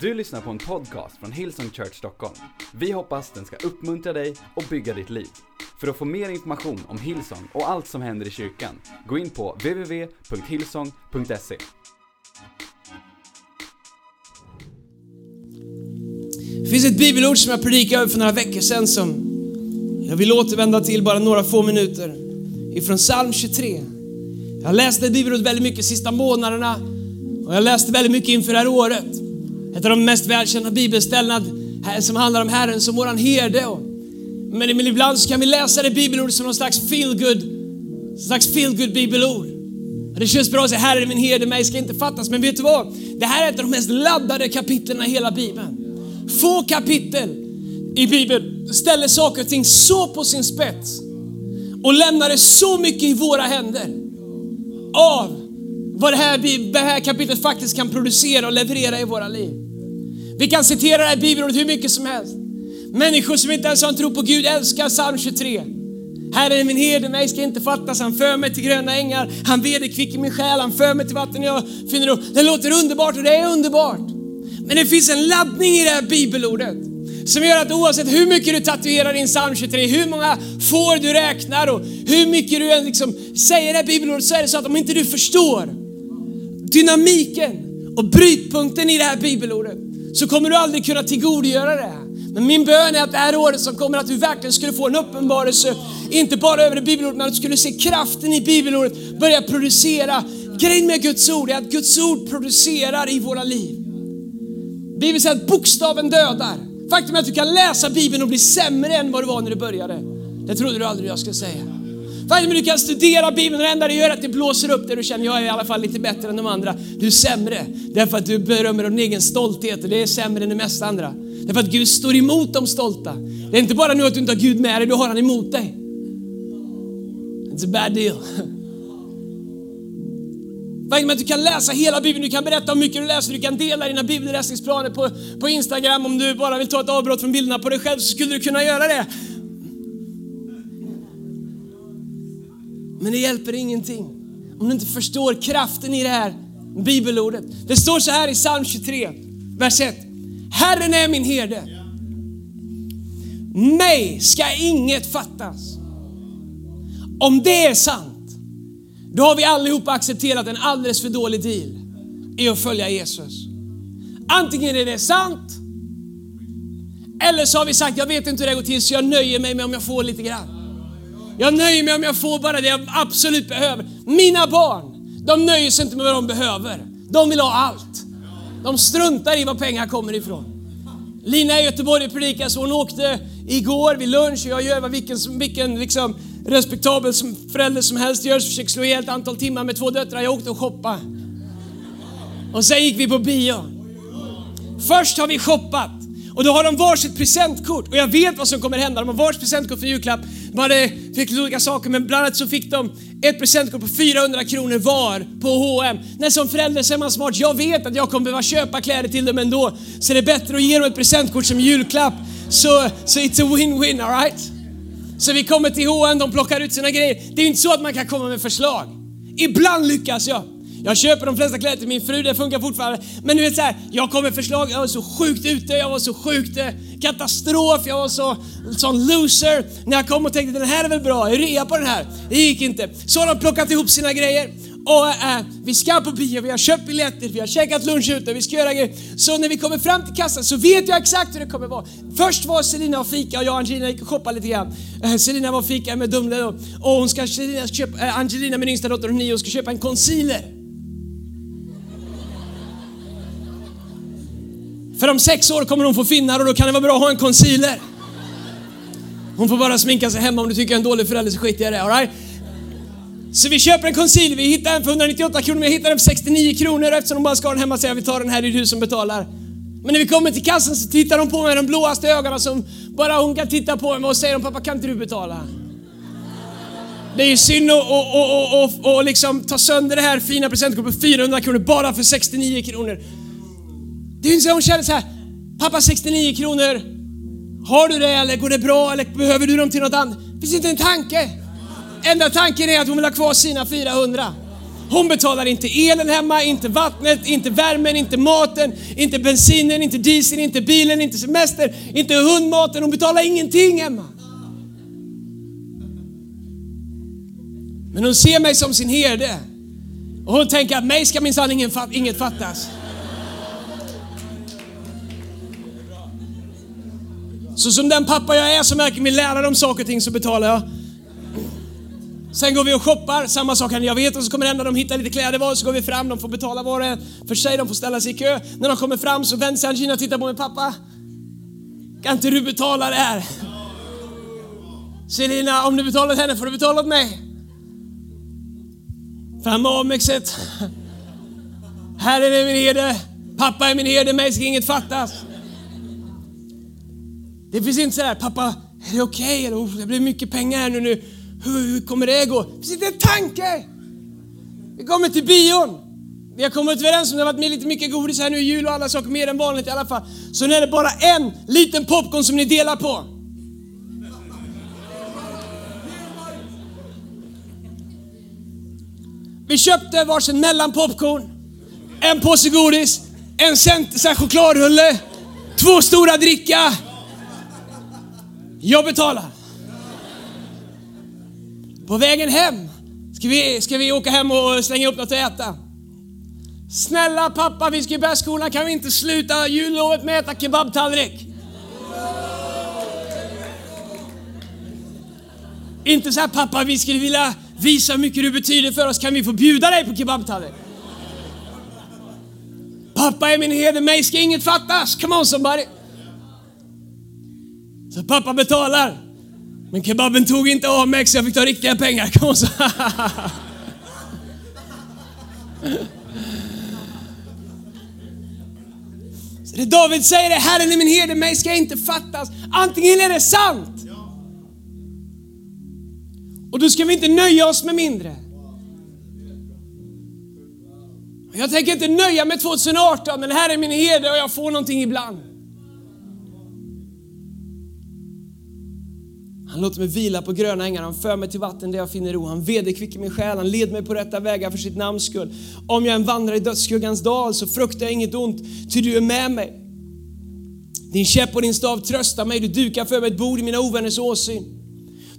Du lyssnar på en podcast från Hillsong Church Stockholm. Vi hoppas den ska uppmuntra dig och bygga ditt liv. För att få mer information om Hillsong och allt som händer i kyrkan, gå in på www.hillsong.se. Det finns ett bibelord som jag predikade över för några veckor sedan som jag vill återvända till bara några få minuter. Ifrån psalm 23. Jag läste bibelordet väldigt mycket de sista månaderna och jag läste väldigt mycket inför det här året. Ett av de mest välkända bibelställena som handlar om Herren som våran herde. Men ibland så kan vi läsa det bibelordet som någon slags feel-good slags feel bibelord. Det känns bra att säga Herren är min herde, mig ska inte fattas. Men vet du vad? Det här är ett av de mest laddade kapitlen i hela Bibeln. Få kapitel i Bibeln ställer saker och ting så på sin spets och lämnar det så mycket i våra händer av vad det här, det här kapitlet faktiskt kan producera och leverera i våra liv. Vi kan citera det här bibelordet hur mycket som helst. Människor som inte ens har en tro på Gud älskar psalm 23. Herren är min herde, mig ska inte fattas. Han för mig till gröna ängar. Han vederkvicker min själ. Han för mig till vatten jag finner ro. Det låter underbart och det är underbart. Men det finns en laddning i det här bibelordet som gör att oavsett hur mycket du tatuerar in psalm 23, hur många får du räknar och hur mycket du än liksom säger det här bibelordet så är det så att om inte du förstår dynamiken och brytpunkten i det här bibelordet så kommer du aldrig kunna tillgodogöra det. Men min bön är att det här året som kommer att du verkligen skulle få en uppenbarelse, inte bara över det bibelordet, men att du skulle se kraften i bibelordet börja producera. Grejen med Guds ord är att Guds ord producerar i våra liv. Bibeln säger att bokstaven dödar. Faktum är att du kan läsa Bibeln och bli sämre än vad du var när du började. Det trodde du aldrig jag skulle säga. Varje är du kan studera Bibeln och det enda det gör är att det blåser upp det du känner, jag är i alla fall lite bättre än de andra. Du är sämre därför att du berömmer din egen stolthet och det är sämre än det mesta andra. Därför att Gud står emot de stolta. Det är inte bara nu att du inte har Gud med dig, du har han emot dig. It's a bad deal. Varje att du kan läsa hela Bibeln, du kan berätta hur mycket du läser, du kan dela dina bibelläsningsplaner på, på Instagram. Om du bara vill ta ett avbrott från bilderna på dig själv så skulle du kunna göra det. Men det hjälper ingenting om du inte förstår kraften i det här bibelordet. Det står så här i psalm 23, vers 1. Herren är min herde. Mig ska inget fattas. Om det är sant, då har vi allihopa accepterat en alldeles för dålig deal i att följa Jesus. Antingen är det sant, eller så har vi sagt, jag vet inte hur det går till så jag nöjer mig med om jag får lite grann. Jag nöjer mig om jag får bara det jag absolut behöver. Mina barn, de nöjer sig inte med vad de behöver. De vill ha allt. De struntar i var pengar kommer ifrån. Lina i Göteborg predikar så hon åkte igår vid lunch och jag gör vad vilken, vilken liksom, respektabel som förälder som helst gör, så försöker slå ihjäl ett antal timmar med två döttrar. Jag åkte och shoppade. Och sen gick vi på bio. Först har vi shoppat och då har de varsitt presentkort och jag vet vad som kommer hända. De har varsitt presentkort för julklapp. De hade, fick lite olika saker men bland annat så fick de ett presentkort på 400 kronor var på H&M. När som förälder så är man smart. Jag vet att jag kommer behöva köpa kläder till dem ändå. Så det är bättre att ge dem ett presentkort som julklapp. Så, så it's a win-win, alright? Så vi kommer till H&M, de plockar ut sina grejer. Det är inte så att man kan komma med förslag. Ibland lyckas jag. Jag köper de flesta kläder till min fru, det funkar fortfarande. Men du vet så här, jag kom med förslag, jag var så sjukt ute, jag var så sjukt eh, katastrof, jag var så sån loser. När jag kom och tänkte den här är väl bra, jag rea på den här. Det gick inte. Så har de plockat ihop sina grejer och äh, vi ska på bio, vi har köpt biljetter, vi har käkat lunch ute, vi ska göra grejer. Så när vi kommer fram till kassan så vet jag exakt hur det kommer vara. Först var Selina och fika och jag och Angelina gick och shoppade lite grann. Äh, Selina var och fika med Dumle och, och hon ska, Selina ska köpa, äh, Angelina min yngsta dotter, hon nio, ska köpa en concealer. För om sex år kommer hon få finnar och då kan det vara bra att ha en concealer. Hon får bara sminka sig hemma om du tycker jag är en dålig förälder så skiter jag i det. All right? Så vi köper en concealer, vi hittar en för 198 kronor, men jag hittar den för 69 kronor eftersom de bara ska ha den hemma säger vi tar den här, det är du som betalar. Men när vi kommer till kassan så tittar de på mig med de blåaste ögonen som bara hon kan titta på mig och säger pappa kan inte du betala? Det är ju synd att och, och, och, och, liksom ta sönder det här fina presentkortet på 400 kronor bara för 69 kronor. Det är inte så hon känner så här, pappa 69 kronor, har du det eller går det bra eller behöver du dem till något annat? Det finns inte en tanke. Enda tanken är att hon vill ha kvar sina 400. Hon betalar inte elen hemma, inte vattnet, inte värmen, inte maten, inte bensinen, inte dieseln, inte bilen, inte semester, inte hundmaten. Hon betalar ingenting hemma. Men hon ser mig som sin herde. Och hon tänker att mig ska minsann inget fattas. Så som den pappa jag är som verkligen vill lära dem saker och ting så betalar jag. Sen går vi och shoppar, samma sak händer. Jag vet vad som kommer hända. De hittar lite kläder var, så går vi fram, de får betala var och en för sig, de får ställa sig i kö. När de kommer fram så vänder sig Angina och tittar på mig, pappa. Kan inte du betala det här? Selina, om du betalar åt henne får du betala åt mig. Fram Amexet. Herren är min herde. Pappa är min herde, mig ska inget fattas. Det finns inte så här, pappa, är det okej? Okay? Oh, det blir mycket pengar här nu. nu. Hur, hur kommer det gå? Det finns inte en tanke! Vi kommer till bion. Vi har kommit överens om det har varit med lite mycket godis här nu i jul och alla saker mer än vanligt i alla fall. Så nu är det bara en liten popcorn som ni delar på. Vi köpte varsin mellanpopcorn, en påse godis, en cent chokladrulle, två stora dricka. Jag betalar. På vägen hem ska vi, ska vi åka hem och slänga upp något att äta. Snälla pappa, vi ska ju börja skolan, kan vi inte sluta jullovet med att äta kebabtallrik? Inte så här pappa, vi skulle vilja visa hur mycket du betyder för oss, kan vi få bjuda dig på kebabtallrik? Pappa är min heder, mig ska inget fattas. Come on somebody. Så pappa betalar. Men kebaben tog inte av mig så jag fick ta riktiga pengar. Kom så. så det David säger är, Herren är min herde, mig ska inte fattas. Antingen är det sant. Och då ska vi inte nöja oss med mindre. Jag tänker inte nöja mig 2018, men här är min herde och jag får någonting ibland. Han låter mig vila på gröna ängar, han för mig till vatten där jag finner ro. Han vederkvicker min själ, han leder mig på rätta vägar för sitt namns skull. Om jag än vandrar i dödsskuggans dal så fruktar jag inget ont, ty du är med mig. Din käpp och din stav tröstar mig, du dukar för mig ett bord i mina ovänners åsyn.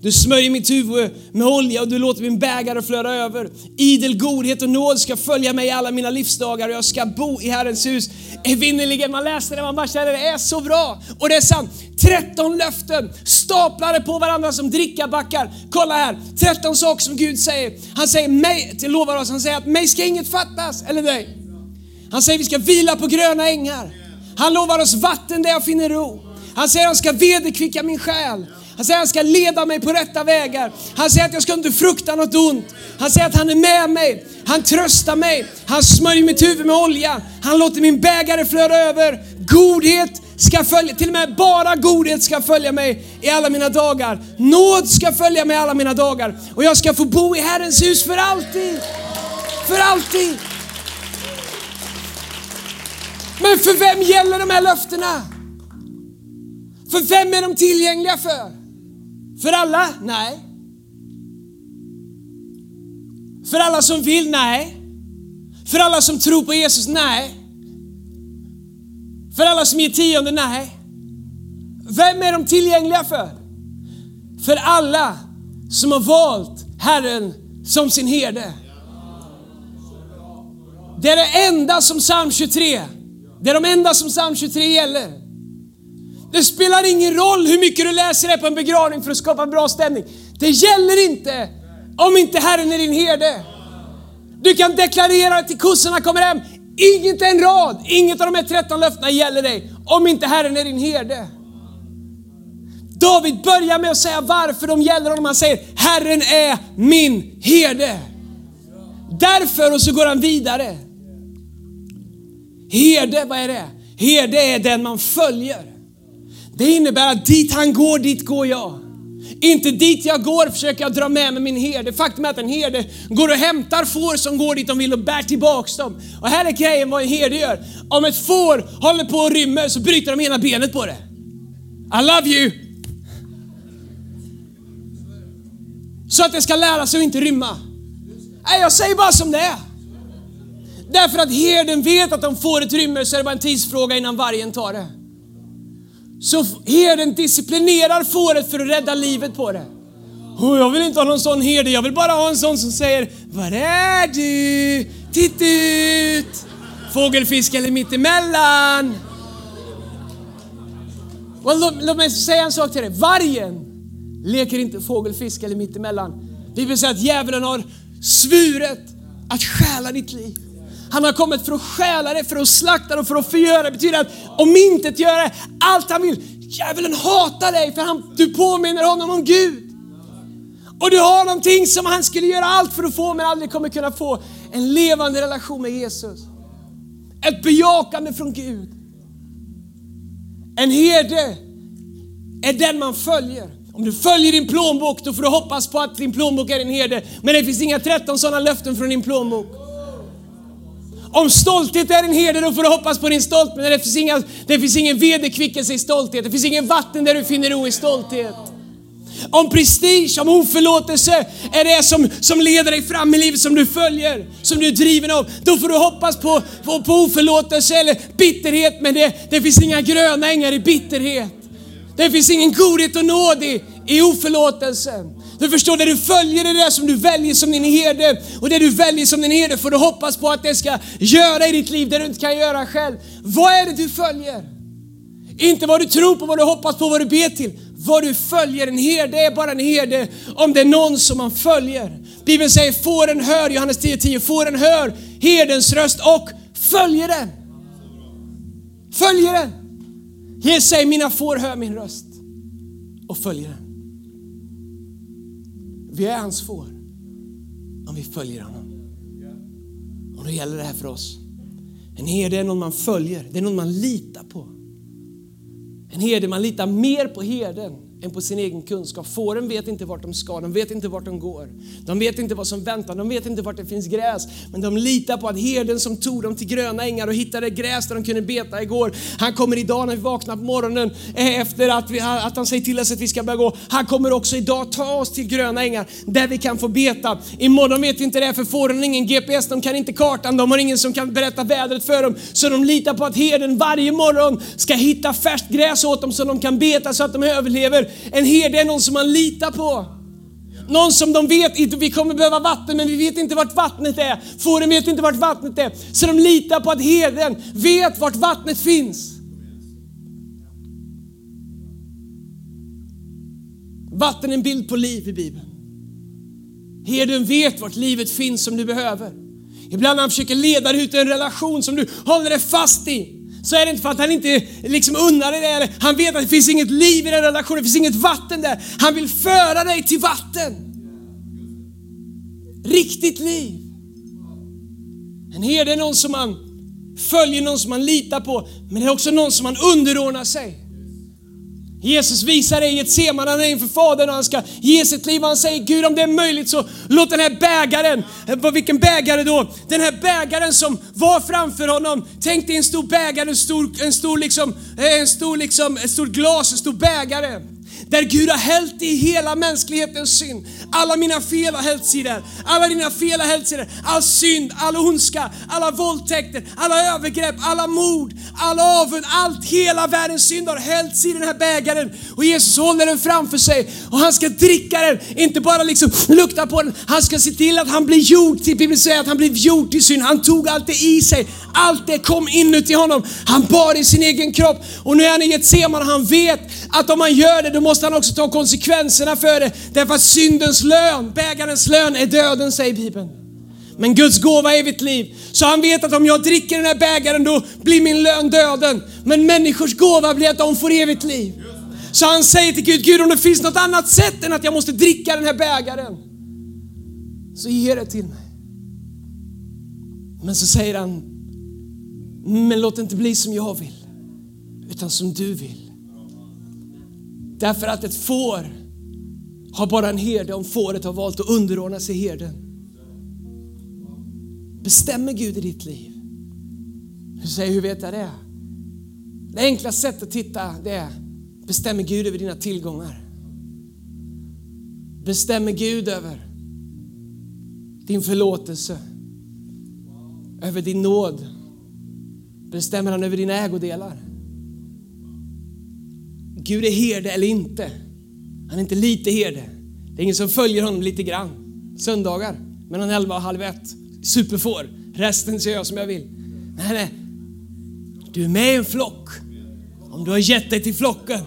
Du smörjer mitt huvud med olja och du låter min bägare flöda över. Idel godhet och nåd ska följa mig i alla mina livsdagar och jag ska bo i Herrens hus evinnerligen. Man läser det, man bara känner det är så bra. Och det är sant. 13 löften staplade på varandra som drickabackar. Kolla här, 13 saker som Gud säger. Han säger mig, till lovar oss, han säger att mig ska inget fattas, eller dig. Han säger vi ska vila på gröna ängar. Han lovar oss vatten där jag finner ro. Han säger att han ska vederkvicka min själ. Han säger att han ska leda mig på rätta vägar. Han säger att jag ska inte frukta något ont. Han säger att han är med mig. Han tröstar mig. Han smörjer mitt huvud med olja. Han låter min bägare flöda över. Godhet ska följa, till och med bara godhet ska följa mig i alla mina dagar. Nåd ska följa mig i alla mina dagar. Och jag ska få bo i Herrens hus för alltid. För alltid. Men för vem gäller de här löftena? För vem är de tillgängliga för? För alla? Nej. För alla som vill? Nej. För alla som tror på Jesus? Nej. För alla som ger tionde? Nej. Vem är de tillgängliga för? För alla som har valt Herren som sin herde. Det är det enda som psalm 23, det är de enda som psalm 23 gäller. Det spelar ingen roll hur mycket du läser det på en begravning för att skapa bra stämning. Det gäller inte om inte Herren är din herde. Du kan deklarera till kossorna kommer hem. Inget en rad, inget av de här 13 löftena gäller dig om inte Herren är din herde. David börjar med att säga varför de gäller honom. Han säger Herren är min herde. Därför, och så går han vidare. Herde, vad är det? Herde är den man följer. Det innebär att dit han går, dit går jag. Inte dit jag går försöker jag dra med mig min herde. Faktum är att en herde går och hämtar får som går dit de vill och bär tillbaks dem. Och här är grejen vad en herde gör. Om ett får håller på att rymma så bryter de ena benet på det. I love you! Så att det ska lära sig att inte rymma. Nej, jag säger bara som det är. Därför att herden vet att de får ett rymmer så är det bara en tidsfråga innan vargen tar det. Så herden disciplinerar fåret för att rädda livet på det. Och jag vill inte ha någon sån herde, jag vill bara ha en sån som säger Var är du? Titta ut! Fågelfisk eller mittemellan? Well, låt, låt mig säga en sak till dig. Vargen leker inte fågelfisk eller mittemellan. Bibeln säger att djävulen har svuret att stjäla ditt liv. Han har kommit för att stjäla det, för att slakta det och för att förgöra. Det betyder att om inte göra allt han vill. Djävulen hatar dig för han, du påminner honom om Gud. Och du har någonting som han skulle göra allt för att få men aldrig kommer kunna få. En levande relation med Jesus. Ett bejakande från Gud. En herde är den man följer. Om du följer din plånbok då får du hoppas på att din plånbok är din herde. Men det finns inga 13 sådana löften från din plånbok. Om stolthet är en herde då får du hoppas på din stolthet. Men det finns, inga, det finns ingen vederkvickelse i stolthet. Det finns ingen vatten där du finner ro i stolthet. Om prestige, om oförlåtelse är det som, som leder dig fram i livet som du följer, som du är driven av. Då får du hoppas på, på, på oförlåtelse eller bitterhet. Men det, det finns inga gröna ängar i bitterhet. Det finns ingen godhet och nåd i, i oförlåtelse. Du förstår, det du följer är det som du väljer som din herde. Och det du väljer som din herde får du hoppas på att det ska göra i ditt liv, det du inte kan göra själv. Vad är det du följer? Inte vad du tror på, vad du hoppas på, vad du ber till. Vad du följer. En herde är bara en herde om det är någon som man följer. Bibeln säger, fåren hör, Johannes 10.10, 10, fåren hör herdens röst och följer den. Följer den. Jesus säger, mina får hör min röst och följer den. Vi är hans får om vi följer honom. Och då gäller det här för oss. En herde är någon man följer, det är någon man litar på. En herde, man litar mer på herden än på sin egen kunskap. Fåren vet inte vart de ska, de vet inte vart de går. De vet inte vad som väntar, de vet inte vart det finns gräs. Men de litar på att herden som tog dem till gröna ängar och hittade gräs där de kunde beta igår, han kommer idag när vi vaknar på morgonen eh, efter att, vi, att han säger till oss att vi ska börja gå. Han kommer också idag ta oss till gröna ängar där vi kan få beta. Imorgon vet vi inte det för fåren har ingen GPS, de kan inte kartan, de har ingen som kan berätta vädret för dem. Så de litar på att herden varje morgon ska hitta färskt gräs åt dem så de kan beta så att de överlever. En herde är någon som man litar på. Någon som de vet, vi kommer behöva vatten men vi vet inte vart vattnet är. Fåren vet inte vart vattnet är. Så de litar på att herden vet vart vattnet finns. Vatten är en bild på liv i Bibeln. Herden vet vart livet finns som du behöver. Ibland när han försöker leda dig ut i en relation som du håller dig fast i så är det inte för att han inte liksom unnar dig det. Han vet att det finns inget liv i den relationen, det finns inget vatten där. Han vill föra dig till vatten. Riktigt liv. En herde är någon som man följer, någon som man litar på, men det är också någon som man underordnar sig. Jesus visar det i ett seman, han är inför Fadern och han ska ge sitt liv. Han säger Gud om det är möjligt så låt den här bägaren, vilken bägare då? Den här bägaren som var framför honom. Tänk dig en stor bägare, en stor, en stor liksom, eh, en stor liksom, ett stort glas, en stor bägare. Där Gud har hällt i hela mänsklighetens synd. Alla mina fel har hällts i där. Alla dina fel har hällts i där. All synd, all ondska, alla våldtäkter, alla övergrepp, alla mord, all avund, allt, hela världens synd har hällts i den här bägaren. Och Jesus håller den framför sig och han ska dricka den, inte bara liksom lukta på den. Han ska se till att han blir gjord till, Bibeln säger att han blev gjord till synd. Han tog allt det i sig. Allt det kom inuti honom. Han bar i sin egen kropp och nu är han i ett seman och han vet att om han gör det då måste han också ta konsekvenserna för det. Därför att syndens lön, bägarens lön är döden säger Bibeln. Men Guds gåva är evigt liv. Så han vet att om jag dricker den här bägaren då blir min lön döden. Men människors gåva blir att de får evigt liv. Så han säger till Gud, Gud om det finns något annat sätt än att jag måste dricka den här bägaren. Så ge det till mig. Men så säger han, men låt det inte bli som jag vill, utan som du vill. Därför att ett får har bara en herde om fåret har valt att underordna sig herden. Bestämmer Gud i ditt liv? Du säger, hur vet jag det? Det enkla sättet att titta det är, bestämmer Gud över dina tillgångar? Bestämmer Gud över din förlåtelse, över din nåd, bestämmer han över dina ägodelar. Gud är herde eller inte. Han är inte lite herde. Det är ingen som följer honom lite grann. Söndagar mellan elva och halv ett. Superfår. Resten ser jag som jag vill. Nej, nej. Du är med i en flock. Om du har gett dig till flocken.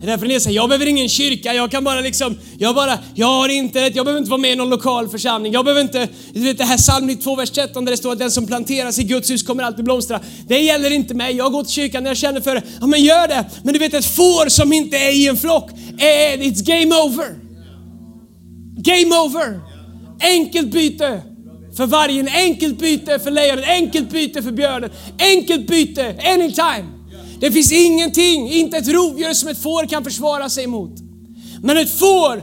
Det är därför ni säger, jag behöver ingen kyrka, jag kan bara liksom, jag bara, jag har internet, jag behöver inte vara med i någon lokal församling. Jag behöver inte, du vet det här psalm 92, vers 13 där det står att den som planteras i Guds hus kommer alltid blomstra. Det gäller inte mig, jag går till kyrkan när jag känner för det. Ja men gör det! Men du vet ett får som inte är i en flock, it's game over. Game over! Enkelt byte för vargen, enkelt byte för lejonet, enkelt byte för björnen, enkelt byte anytime. Det finns ingenting, inte ett rovdjur som ett får kan försvara sig mot. Men ett får,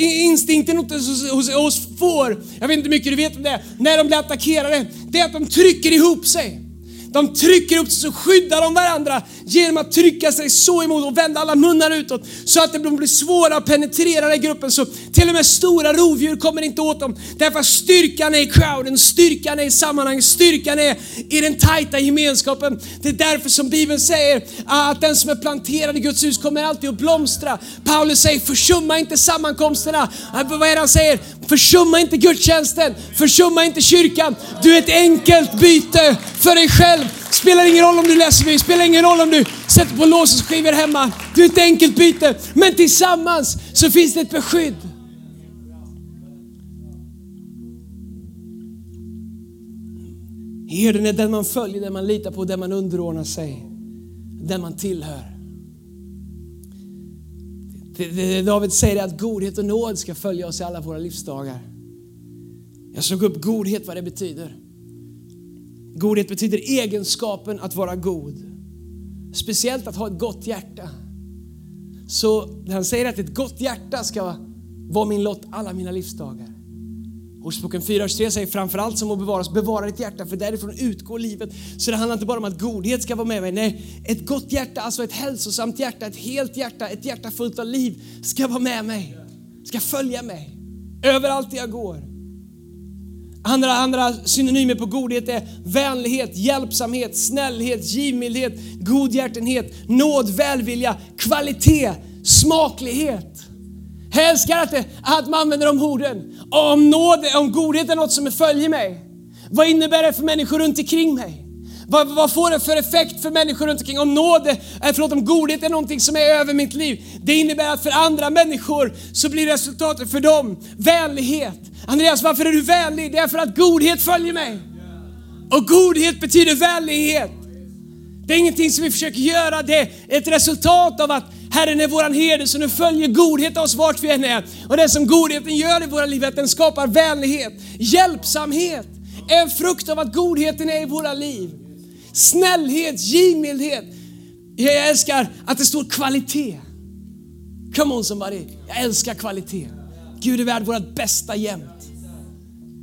instinkten hos, hos, hos får, jag vet inte hur mycket du vet om det, när de blir attackerade, det är att de trycker ihop sig. De trycker upp sig så skyddar de varandra genom att trycka sig så emot och vända alla munnar utåt så att det blir svåra att penetrera den gruppen. Så till och med stora rovdjur kommer inte åt dem. Därför styrkan är i crowden, styrkan är i sammanhanget, styrkan är i den tajta gemenskapen. Det är därför som Bibeln säger att den som är planterad i Guds hus kommer alltid att blomstra. Paulus säger försumma inte sammankomsterna. Vad är det han säger? Försumma inte gudstjänsten, försumma inte kyrkan. Du är ett enkelt byte för dig själv. Spelar ingen roll om du läser Bibeln, spelar ingen roll om du sätter på låseskivor hemma. Du är ett enkelt byte, men tillsammans så finns det ett beskydd. Herden är den man följer, den man litar på, den man underordnar sig, den man tillhör. David säger att godhet och nåd ska följa oss i alla våra livsdagar. Jag såg upp godhet, vad det betyder. Godhet betyder egenskapen att vara god. Speciellt att ha ett gott hjärta. Så han säger att ett gott hjärta ska vara min lott alla mina livsdagar. Ordspråken 4.23 säger framförallt som att bevaras, bevara ditt hjärta för därifrån utgår livet. Så det handlar inte bara om att godhet ska vara med mig. Nej, ett gott hjärta, alltså ett hälsosamt hjärta, ett helt hjärta, ett hjärta fullt av liv ska vara med mig. Ska följa mig. Överallt jag går. Andra, andra synonymer på godhet är vänlighet, hjälpsamhet, snällhet, givmildhet, godhjärtenhet, nåd, välvilja, kvalitet, smaklighet. Jag älskar att, det, att man använder de orden. Om, nåd, om godhet är något som följer mig, vad innebär det för människor runt omkring mig? Vad, vad, får det för effekt för människor runt omkring? Om nåd, är, eh, förlåt, om godhet är någonting som är över mitt liv, det innebär att för andra människor så blir resultatet för dem vänlighet. Andreas, varför är du vänlig? Det är för att godhet följer mig. Och godhet betyder vänlighet. Det är ingenting som vi försöker göra, det är ett resultat av att Herren är våran herde, så nu följer godhet oss vart vi än är. Och det som godheten gör i våra liv är att den skapar vänlighet, hjälpsamhet, är en frukt av att godheten är i våra liv. Snällhet, givmildhet. Jag älskar att det står kvalitet. Come on somebody, jag älskar kvalitet. Gud är värd vårt bästa jämt.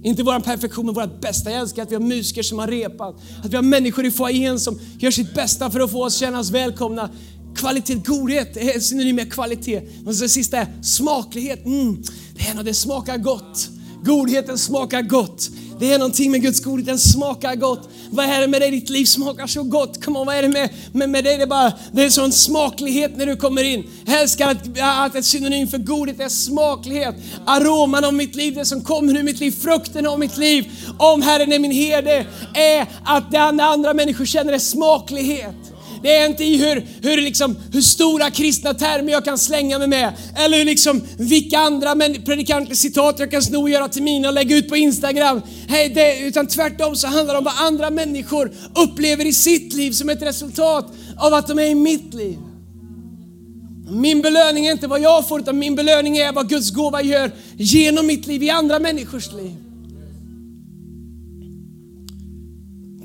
Inte vår perfektion, men vårt bästa. Jag älskar att vi har musiker som har repat. Att vi har människor i foajén som gör sitt bästa för att få oss känna oss välkomna. Kvalitet, godhet är synonym med kvalitet. Och det sista är smaklighet. Mm, det är det smakar gott. Godheten smakar gott. Det är någonting med Guds godhet, den smakar gott. Vad är det med dig? Ditt liv smakar så gott. Come on, vad är det med, med, med dig? Det är, bara, det är sån smaklighet när du kommer in. Jag älskar att, att ett synonym för godhet är smaklighet. Aroman av mitt liv, det som kommer ur mitt liv, frukten av mitt liv. Om Herren är min herde, är att det andra människor känner är smaklighet. Det är inte i hur, hur, liksom, hur stora kristna termer jag kan slänga mig med. Eller liksom, vilka andra predikanter citat jag kan sno och göra till mina och lägga ut på Instagram. Hey, det, utan tvärtom så handlar det om vad andra människor upplever i sitt liv som ett resultat av att de är i mitt liv. Min belöning är inte vad jag får, utan min belöning är vad Guds gåva gör genom mitt liv i andra människors liv.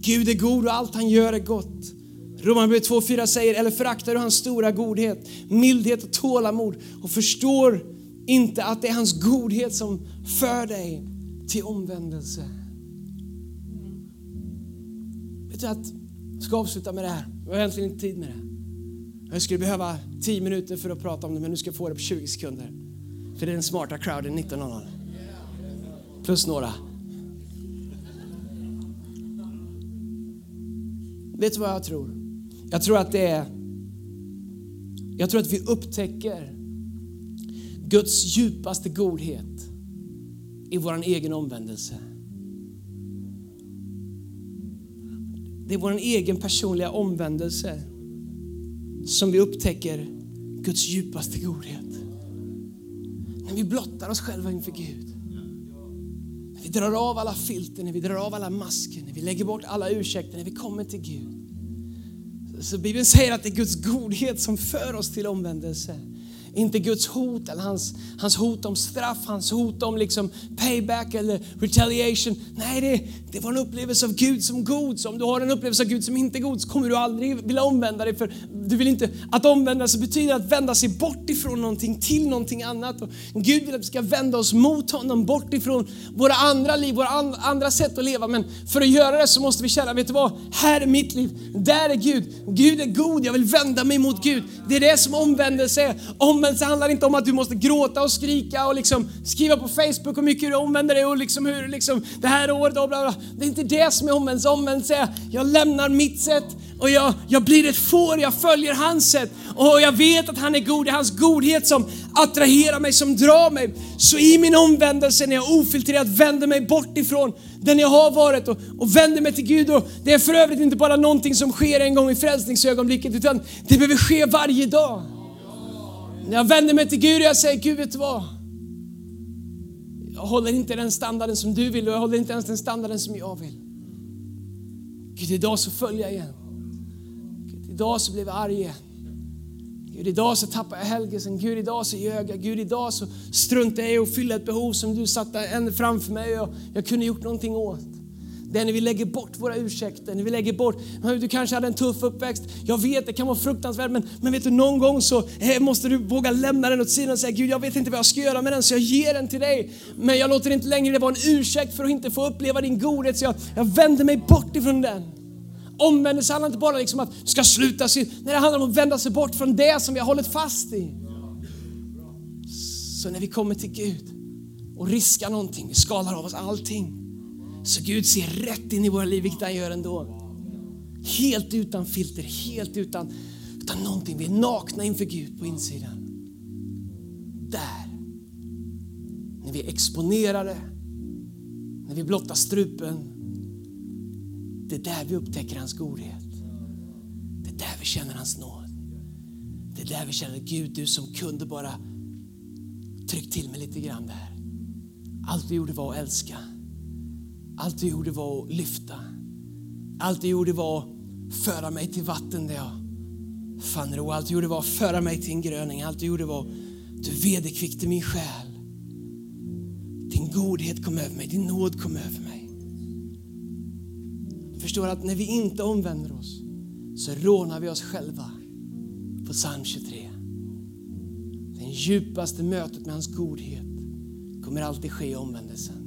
Gud är god och allt han gör är gott. Romarbrevet 2.4 säger, eller föraktar du hans stora godhet, mildhet och tålamod och förstår inte att det är hans godhet som för dig till omvändelse. Vet du att, jag ska avsluta med det här, jag har egentligen inte tid med det. Jag skulle behöva 10 minuter för att prata om det men nu ska jag få det på 20 sekunder. För det är den smarta crowden 1900. Plus några. Vet du vad jag tror? Jag tror att det är... Jag tror att vi upptäcker Guds djupaste godhet i vår egen omvändelse. Det är vår egen personliga omvändelse som vi upptäcker Guds djupaste godhet. När vi blottar oss själva inför Gud. När vi drar av alla filter, när vi drar av alla masker, när vi lägger bort alla ursäkter, när vi kommer till Gud. Så Bibeln säger att det är Guds godhet som för oss till omvändelse. Inte Guds hot eller hans, hans hot om straff, hans hot om liksom payback eller retaliation. Nej, det, det var en upplevelse av Gud som god. Så om du har en upplevelse av Gud som inte är god så kommer du aldrig vilja omvända dig. För du vill inte, att omvända sig betyder att vända sig bort ifrån någonting till någonting annat. Och Gud vill att vi ska vända oss mot honom, bort ifrån våra andra liv, våra andra sätt att leva. Men för att göra det så måste vi känna, vet du vad? Här är mitt liv. Där är Gud. Gud är god, jag vill vända mig mot Gud. Det är det som omvändelse är. Omvändelse handlar inte om att du måste gråta och skrika och liksom skriva på Facebook hur mycket du omvänder dig och liksom hur liksom det här året och bla bla. Det är inte det som är omvändelse. Omvändelse är, jag lämnar mitt sätt och jag, jag blir ett får, jag följer hans sätt. Och jag vet att han är god, det är hans godhet som attraherar mig, som drar mig. Så i min omvändelse, när jag ofiltrerat vänder mig bort ifrån den jag har varit och, och vänder mig till Gud. Och det är för övrigt inte bara någonting som sker en gång i frälsningsögonblicket, utan det behöver ske varje dag. När jag vänder mig till Gud och jag säger, Gud vet du vad? Jag håller inte den standarden som du vill och jag håller inte ens den standarden som jag vill. Gud, idag så följer jag igen. Gud, idag så blev jag arg igen. Gud, idag så tappar jag helgelsen. Gud, idag så ljög jag. Gud, idag så struntar jag i att fylla ett behov som du satte framför mig och jag kunde gjort någonting åt. Det är när vi lägger bort våra ursäkter, när vi lägger bort, du kanske hade en tuff uppväxt, jag vet det kan vara fruktansvärt men, men vet du någon gång så eh, måste du våga lämna den åt sidan och säga Gud jag vet inte vad jag ska göra med den så jag ger den till dig. Men jag låter inte längre det vara en ursäkt för att inte få uppleva din godhet så jag, jag vänder mig bort ifrån den. Omvändelse handlar inte bara liksom att du ska sluta synd, nej det handlar om att vända sig bort från det som vi har hållit fast i. Så när vi kommer till Gud och riskar någonting, vi skalar av oss allting så Gud ser rätt in i våra liv, vilket han gör ändå. Helt utan filter, helt utan, utan någonting. Vi är nakna inför Gud på insidan. Där, när vi är exponerade, när vi blottar strupen, det är där vi upptäcker hans godhet. Det är där vi känner hans nåd. Det är där vi känner Gud, du som kunde bara tryckt till mig lite grann där. Allt vi gjorde var att älska. Allt du gjorde var att lyfta. Allt du gjorde var att föra mig till vatten där jag fann ro. Allt du gjorde var att föra mig till en gröning. Allt du gjorde var att du vederkvickte min själ. Din godhet kom över mig, din nåd kom över mig. Jag förstår att när vi inte omvänder oss så rånar vi oss själva på psalm 23. Det djupaste mötet med hans godhet kommer alltid ske i omvändelsen.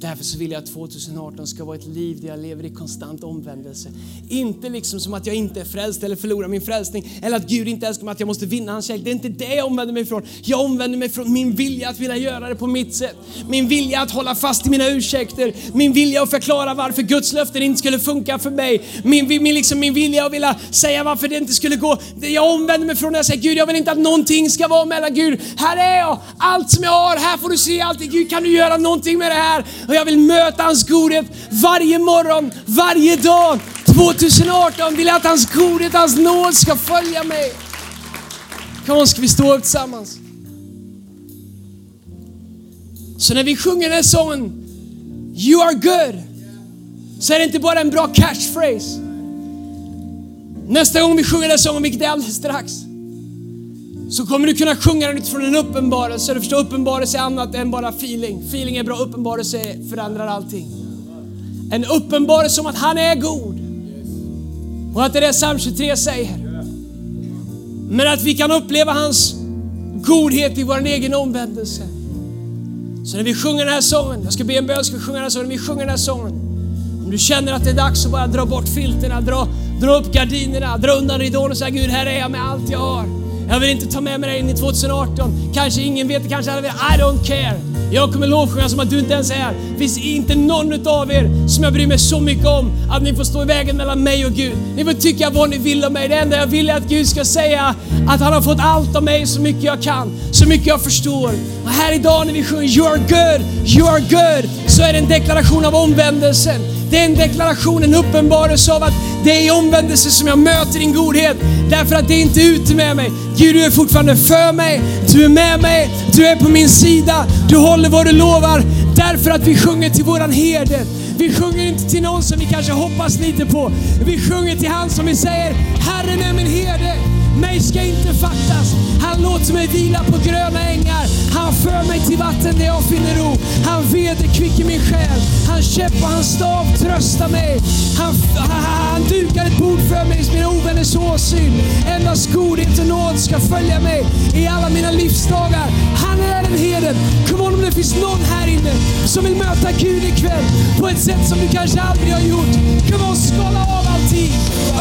Därför så vill jag att 2018 ska vara ett liv där jag lever i konstant omvändelse. Inte liksom som att jag inte är frälst eller förlorar min frälsning eller att Gud inte älskar mig, att jag måste vinna hans kärlek. Det är inte det jag omvänder mig ifrån. Jag omvänder mig från min vilja att vilja göra det på mitt sätt. Min vilja att hålla fast i mina ursäkter. Min vilja att förklara varför Guds löften inte skulle funka för mig. Min, min, liksom min vilja att vilja säga varför det inte skulle gå. Jag omvänder mig från det jag säger Gud, jag vill inte att någonting ska vara mellan Gud. Här är jag, allt som jag har, här får du se allt. Gud, kan du göra någonting med det här? Och jag vill möta hans godhet varje morgon, varje dag. 2018 vill jag att hans godhet, hans nåd ska följa mig. Kom ska vi stå upp tillsammans? Så när vi sjunger den här sången, You are good, så är det inte bara en bra catchphrase. Nästa gång vi sjunger den här sången, vilket är alldeles strax, så kommer du kunna sjunga den utifrån en uppenbarelse. Du förstår, uppenbarelse är annat än bara feeling. Feeling är bra, uppenbarelse förändrar allting. En uppenbarelse om att han är god. Och att det är det psalm 23 säger. Men att vi kan uppleva hans godhet i vår egen omvändelse. Så när vi sjunger den här sången, jag ska be en bön, ska vi sjunga den här sången, när vi sjunger den här sången. Om du känner att det är dags att bara dra bort filterna, dra, dra upp gardinerna, dra undan ridån och säga Gud, här är jag med allt jag har. Jag vill inte ta med mig dig in i 2018. Kanske ingen vet det, kanske alla vet. I don't care. Jag kommer lovsjunga som att du inte ens är här. Det finns inte någon utav er som jag bryr mig så mycket om att ni får stå i vägen mellan mig och Gud. Ni får tycka vad ni vill om mig. Det enda jag vill är att Gud ska säga att han har fått allt av mig så mycket jag kan, så mycket jag förstår. Och här idag när vi sjunger You are good, you are good, så är det en deklaration av omvändelsen. Det är en deklaration, en uppenbarelse av att det är i omvändelse som jag möter din godhet. Därför att det är inte ute med mig. Gud, du är fortfarande för mig, du är med mig, du är på min sida, du håller vad du lovar. Därför att vi sjunger till våran herde. Vi sjunger inte till någon som vi kanske hoppas lite på. Vi sjunger till han som vi säger, Herren är min herde. Mig ska inte fattas. Han låter mig vila på gröna ängar. Han för mig till vatten där jag finner ro. Han vederkvicker min själ. Han käpp och hans stav tröstar mig. Han, han, dukar ett bord för mig i mina ovänners åsyn. Endast godhet och nåd ska följa mig i alla mina livsdagar. Han är den herden. Kom on om det finns någon här inne som vill möta Gud ikväll på ett sätt som du kanske aldrig har gjort. Kom on, skala av allting.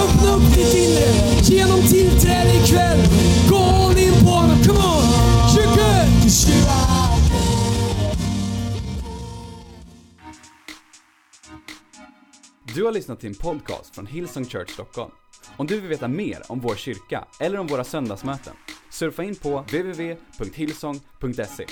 Öppna upp ditt inre. Genom tillträde ikväll. Gå all in på honom. Come on. You're good. Du har lyssnat till en podcast från Hillsong Church Stockholm. Om du vill veta mer om vår kyrka eller om våra söndagsmöten, surfa in på www.hillsong.se.